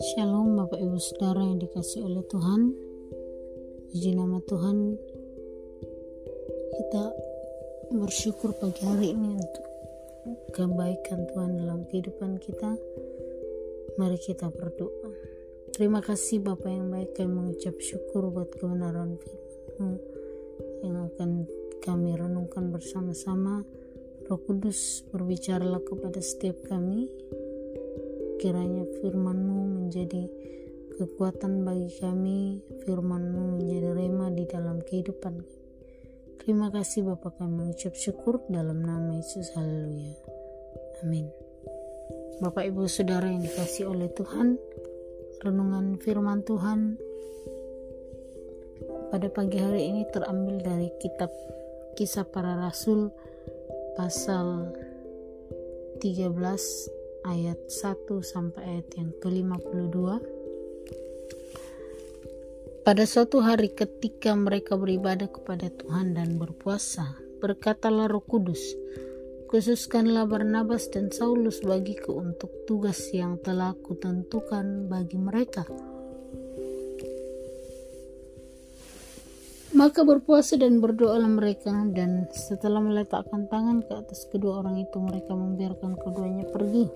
Shalom Bapak Ibu Saudara yang dikasih oleh Tuhan. Puji nama Tuhan. Kita bersyukur pagi hari ini untuk kebaikan Tuhan dalam kehidupan kita. Mari kita berdoa. Terima kasih Bapak yang baik. Kami mengucap syukur buat kebenaran firman yang akan kami renungkan bersama-sama Roh Kudus berbicaralah kepada setiap kami. Kiranya firman-Mu menjadi kekuatan bagi kami firman-Mu menjadi rema di dalam kehidupan kami. Terima kasih Bapak kami mengucap syukur dalam nama Yesus. Haleluya. Amin. Bapak Ibu Saudara yang dikasih oleh Tuhan renungan firman Tuhan pada pagi hari ini terambil dari kitab kisah para rasul pasal 13 ayat 1 sampai ayat yang ke-52 pada suatu hari ketika mereka beribadah kepada Tuhan dan berpuasa berkatalah roh kudus khususkanlah Barnabas dan Saulus bagiku untuk tugas yang telah kutentukan bagi mereka Maka berpuasa dan berdoalah mereka dan setelah meletakkan tangan ke atas kedua orang itu mereka membiarkan keduanya pergi.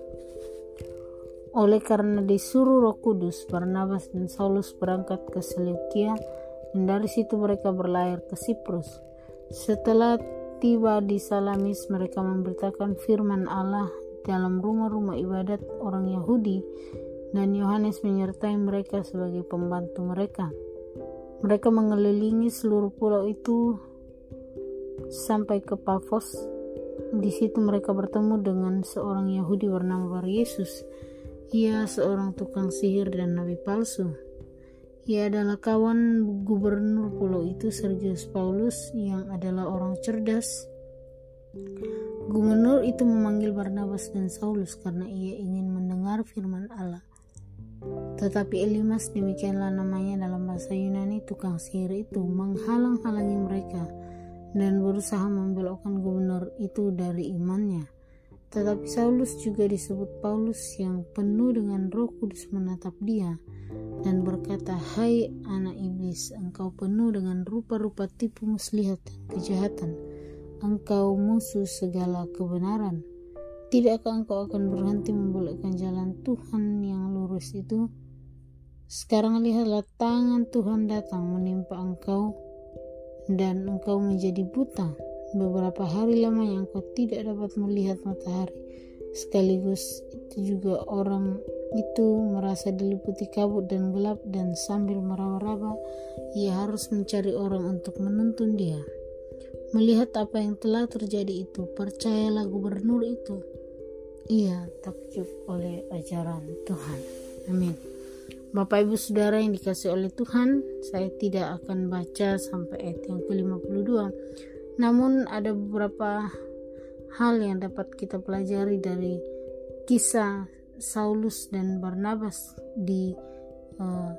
Oleh karena disuruh Roh Kudus, Barnabas dan Saulus berangkat ke Seleukia dan dari situ mereka berlayar ke Siprus. Setelah tiba di Salamis, mereka memberitakan firman Allah dalam rumah-rumah ibadat orang Yahudi dan Yohanes menyertai mereka sebagai pembantu mereka. Mereka mengelilingi seluruh pulau itu sampai ke Pafos. Di situ mereka bertemu dengan seorang Yahudi bernama Bar Yesus. Ia seorang tukang sihir dan nabi palsu. Ia adalah kawan gubernur pulau itu Sergius Paulus yang adalah orang cerdas. Gubernur itu memanggil Barnabas dan Saulus karena ia ingin mendengar firman Allah. Tetapi Elimas demikianlah namanya dalam bahasa Yunani tukang sihir itu menghalang-halangi mereka dan berusaha membelokkan gubernur itu dari imannya. Tetapi Saulus juga disebut Paulus yang penuh dengan roh kudus menatap dia dan berkata, Hai anak iblis, engkau penuh dengan rupa-rupa tipu muslihat dan kejahatan. Engkau musuh segala kebenaran. Tidakkah engkau akan berhenti membolehkan jalan Tuhan yang lurus itu? Sekarang lihatlah tangan Tuhan datang menimpa engkau dan engkau menjadi buta. Beberapa hari lamanya engkau tidak dapat melihat matahari. Sekaligus itu juga orang itu merasa diliputi kabut dan gelap dan sambil meraba-raba ia harus mencari orang untuk menuntun dia. Melihat apa yang telah terjadi itu, percayalah gubernur itu ia takjub oleh ajaran Tuhan. Amin. Bapak Ibu Saudara yang dikasih oleh Tuhan, saya tidak akan baca sampai ayat yang ke-52. Namun ada beberapa hal yang dapat kita pelajari dari kisah Saulus dan Barnabas di uh,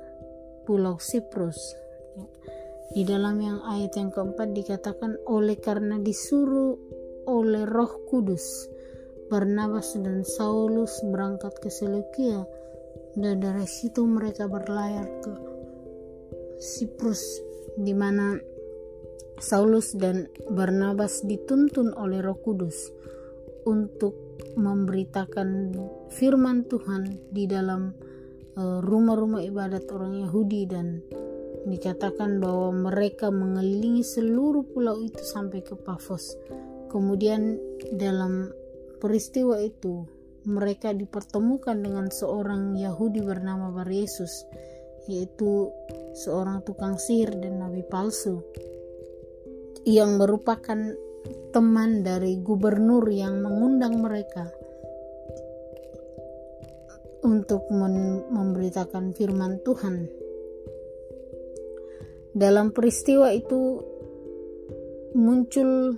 Pulau Siprus. Di dalam yang ayat yang keempat dikatakan oleh karena disuruh oleh Roh Kudus Barnabas dan Saulus berangkat ke Seleukia dan dari situ mereka berlayar ke Siprus di mana Saulus dan Barnabas dituntun oleh Roh Kudus untuk memberitakan firman Tuhan di dalam eh, rumah-rumah ibadat orang Yahudi dan dikatakan bahwa mereka mengelilingi seluruh pulau itu sampai ke Pafos. Kemudian dalam peristiwa itu, mereka dipertemukan dengan seorang Yahudi bernama Bar Yesus, yaitu seorang tukang sihir dan nabi palsu, yang merupakan teman dari gubernur yang mengundang mereka untuk memberitakan firman Tuhan. Dalam peristiwa itu muncul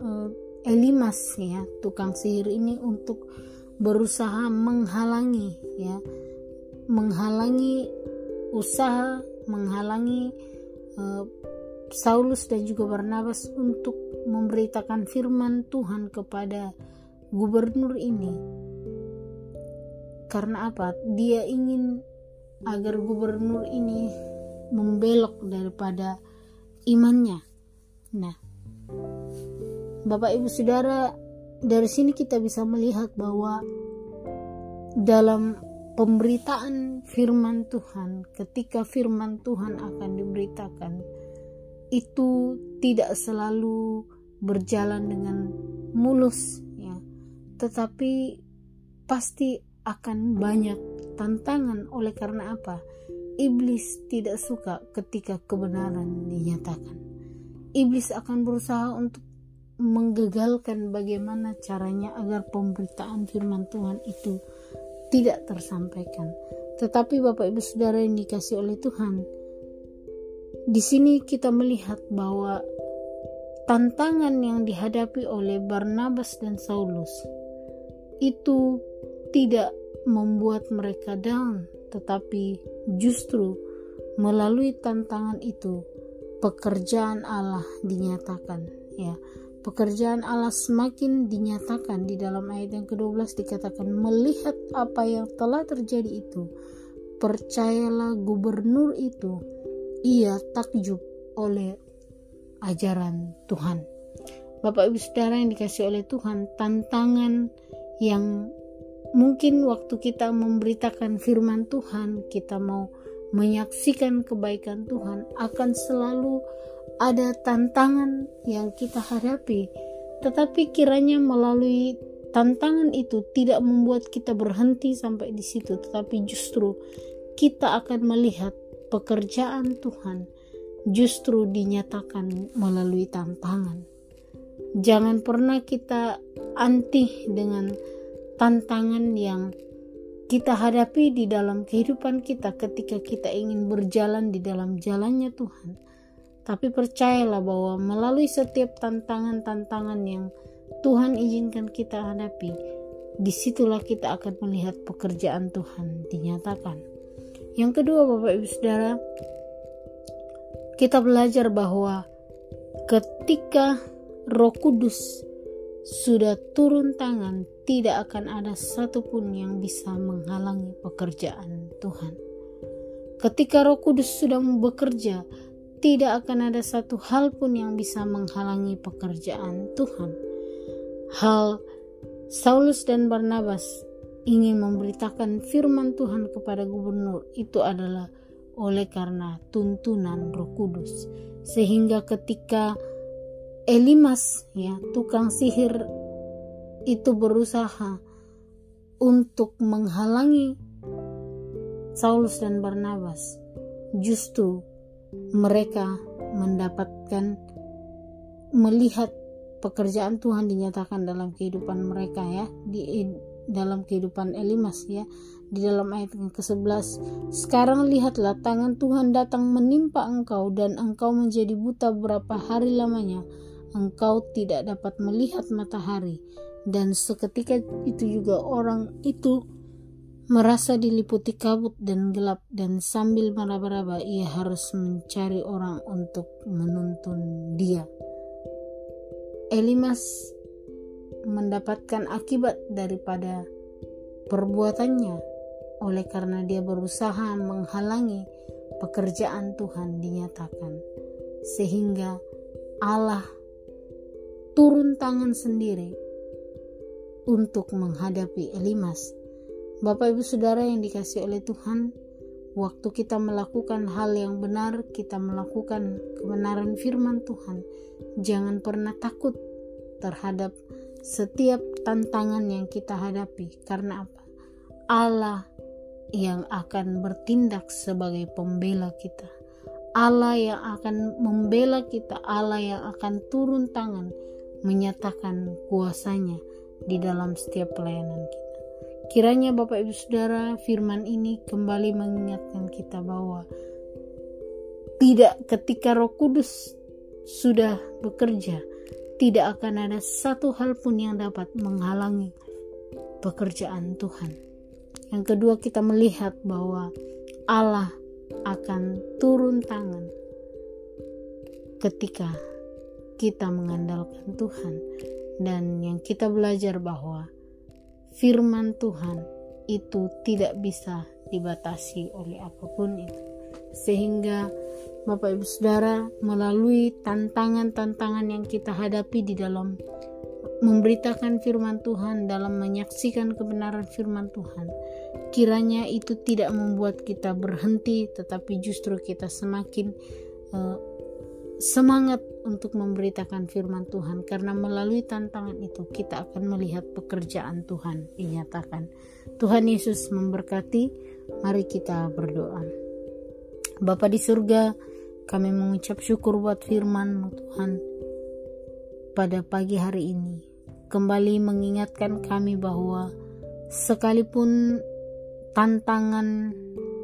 uh, Elimas ya tukang sihir ini untuk berusaha menghalangi ya menghalangi usaha menghalangi uh, Saulus dan juga Barnabas untuk memberitakan firman Tuhan kepada gubernur ini. Karena apa? Dia ingin agar gubernur ini membelok daripada imannya. Nah Bapak Ibu Saudara dari sini kita bisa melihat bahwa dalam pemberitaan firman Tuhan ketika firman Tuhan akan diberitakan itu tidak selalu berjalan dengan mulus ya. Tetapi pasti akan banyak tantangan. Oleh karena apa? Iblis tidak suka ketika kebenaran dinyatakan. Iblis akan berusaha untuk menggagalkan bagaimana caranya agar pemberitaan firman Tuhan itu tidak tersampaikan tetapi Bapak Ibu Saudara yang dikasih oleh Tuhan di sini kita melihat bahwa tantangan yang dihadapi oleh Barnabas dan Saulus itu tidak membuat mereka down, tetapi justru melalui tantangan itu pekerjaan Allah dinyatakan ya. Pekerjaan Allah semakin dinyatakan di dalam ayat yang ke-12 dikatakan melihat apa yang telah terjadi itu percayalah gubernur itu ia takjub oleh ajaran Tuhan. Bapak Ibu Saudara yang dikasih oleh Tuhan, tantangan yang mungkin waktu kita memberitakan firman Tuhan, kita mau menyaksikan kebaikan Tuhan, akan selalu ada tantangan yang kita hadapi. Tetapi kiranya melalui tantangan itu tidak membuat kita berhenti sampai di situ, tetapi justru kita akan melihat pekerjaan Tuhan justru dinyatakan melalui tantangan. Jangan pernah kita anti dengan tantangan yang kita hadapi di dalam kehidupan kita ketika kita ingin berjalan di dalam jalannya Tuhan. Tapi percayalah bahwa melalui setiap tantangan-tantangan yang Tuhan izinkan kita hadapi, di situlah kita akan melihat pekerjaan Tuhan dinyatakan. Yang kedua, Bapak Ibu Saudara, kita belajar bahwa ketika Roh Kudus sudah turun tangan, tidak akan ada satupun yang bisa menghalangi pekerjaan Tuhan. Ketika Roh Kudus sudah bekerja, tidak akan ada satu hal pun yang bisa menghalangi pekerjaan Tuhan. Hal Saulus dan Barnabas ingin memberitakan firman Tuhan kepada gubernur itu adalah oleh karena tuntunan Roh Kudus. Sehingga ketika Elimas ya, tukang sihir itu berusaha untuk menghalangi Saulus dan Barnabas, justru mereka mendapatkan melihat pekerjaan Tuhan dinyatakan dalam kehidupan mereka ya di dalam kehidupan Elimas ya di dalam ayat yang ke-11 sekarang lihatlah tangan Tuhan datang menimpa engkau dan engkau menjadi buta berapa hari lamanya. Engkau tidak dapat melihat matahari. Dan seketika itu juga orang itu merasa diliputi kabut dan gelap dan sambil meraba-raba ia harus mencari orang untuk menuntun dia Elimas mendapatkan akibat daripada perbuatannya oleh karena dia berusaha menghalangi pekerjaan Tuhan dinyatakan, sehingga Allah turun tangan sendiri untuk menghadapi Elimas. Bapak, ibu, saudara yang dikasih oleh Tuhan, waktu kita melakukan hal yang benar, kita melakukan kebenaran firman Tuhan, jangan pernah takut terhadap setiap tantangan yang kita hadapi, karena apa? Allah yang akan bertindak sebagai pembela kita. Allah yang akan membela kita, Allah yang akan turun tangan menyatakan kuasanya di dalam setiap pelayanan kita. Kiranya Bapak Ibu Saudara firman ini kembali mengingatkan kita bahwa tidak ketika Roh Kudus sudah bekerja, tidak akan ada satu hal pun yang dapat menghalangi pekerjaan Tuhan. Yang kedua, kita melihat bahwa Allah akan turun tangan ketika kita mengandalkan Tuhan. dan yang kita belajar bahwa firman Tuhan itu tidak bisa dibatasi oleh apa pun itu. Sehingga Bapak Ibu Saudara melalui tantangan-tantangan yang kita hadapi di dalam memberitakan firman Tuhan dalam menyaksikan kebenaran firman Tuhan kiranya itu tidak membuat kita berhenti tetapi justru kita semakin uh, semangat untuk memberitakan firman Tuhan karena melalui tantangan itu kita akan melihat pekerjaan Tuhan dinyatakan. Tuhan Yesus memberkati. Mari kita berdoa. Bapa di surga, kami mengucap syukur buat firman Tuhan pada pagi hari ini. Kembali mengingatkan kami bahwa sekalipun tantangan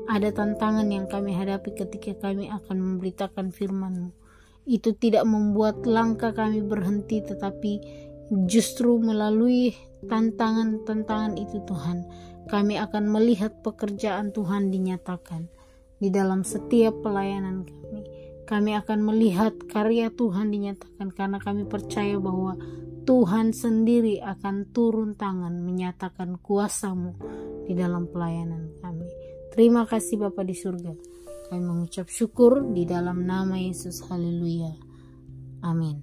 ada tantangan yang kami hadapi ketika kami akan memberitakan firman-Mu itu tidak membuat langkah kami berhenti tetapi justru melalui tantangan-tantangan itu Tuhan kami akan melihat pekerjaan Tuhan dinyatakan di dalam setiap pelayanan kami kami akan melihat karya Tuhan dinyatakan karena kami percaya bahwa Tuhan sendiri akan turun tangan menyatakan kuasamu di dalam pelayanan kami. Terima kasih Bapa di surga. Kami mengucap syukur di dalam nama Yesus. Haleluya. Amin.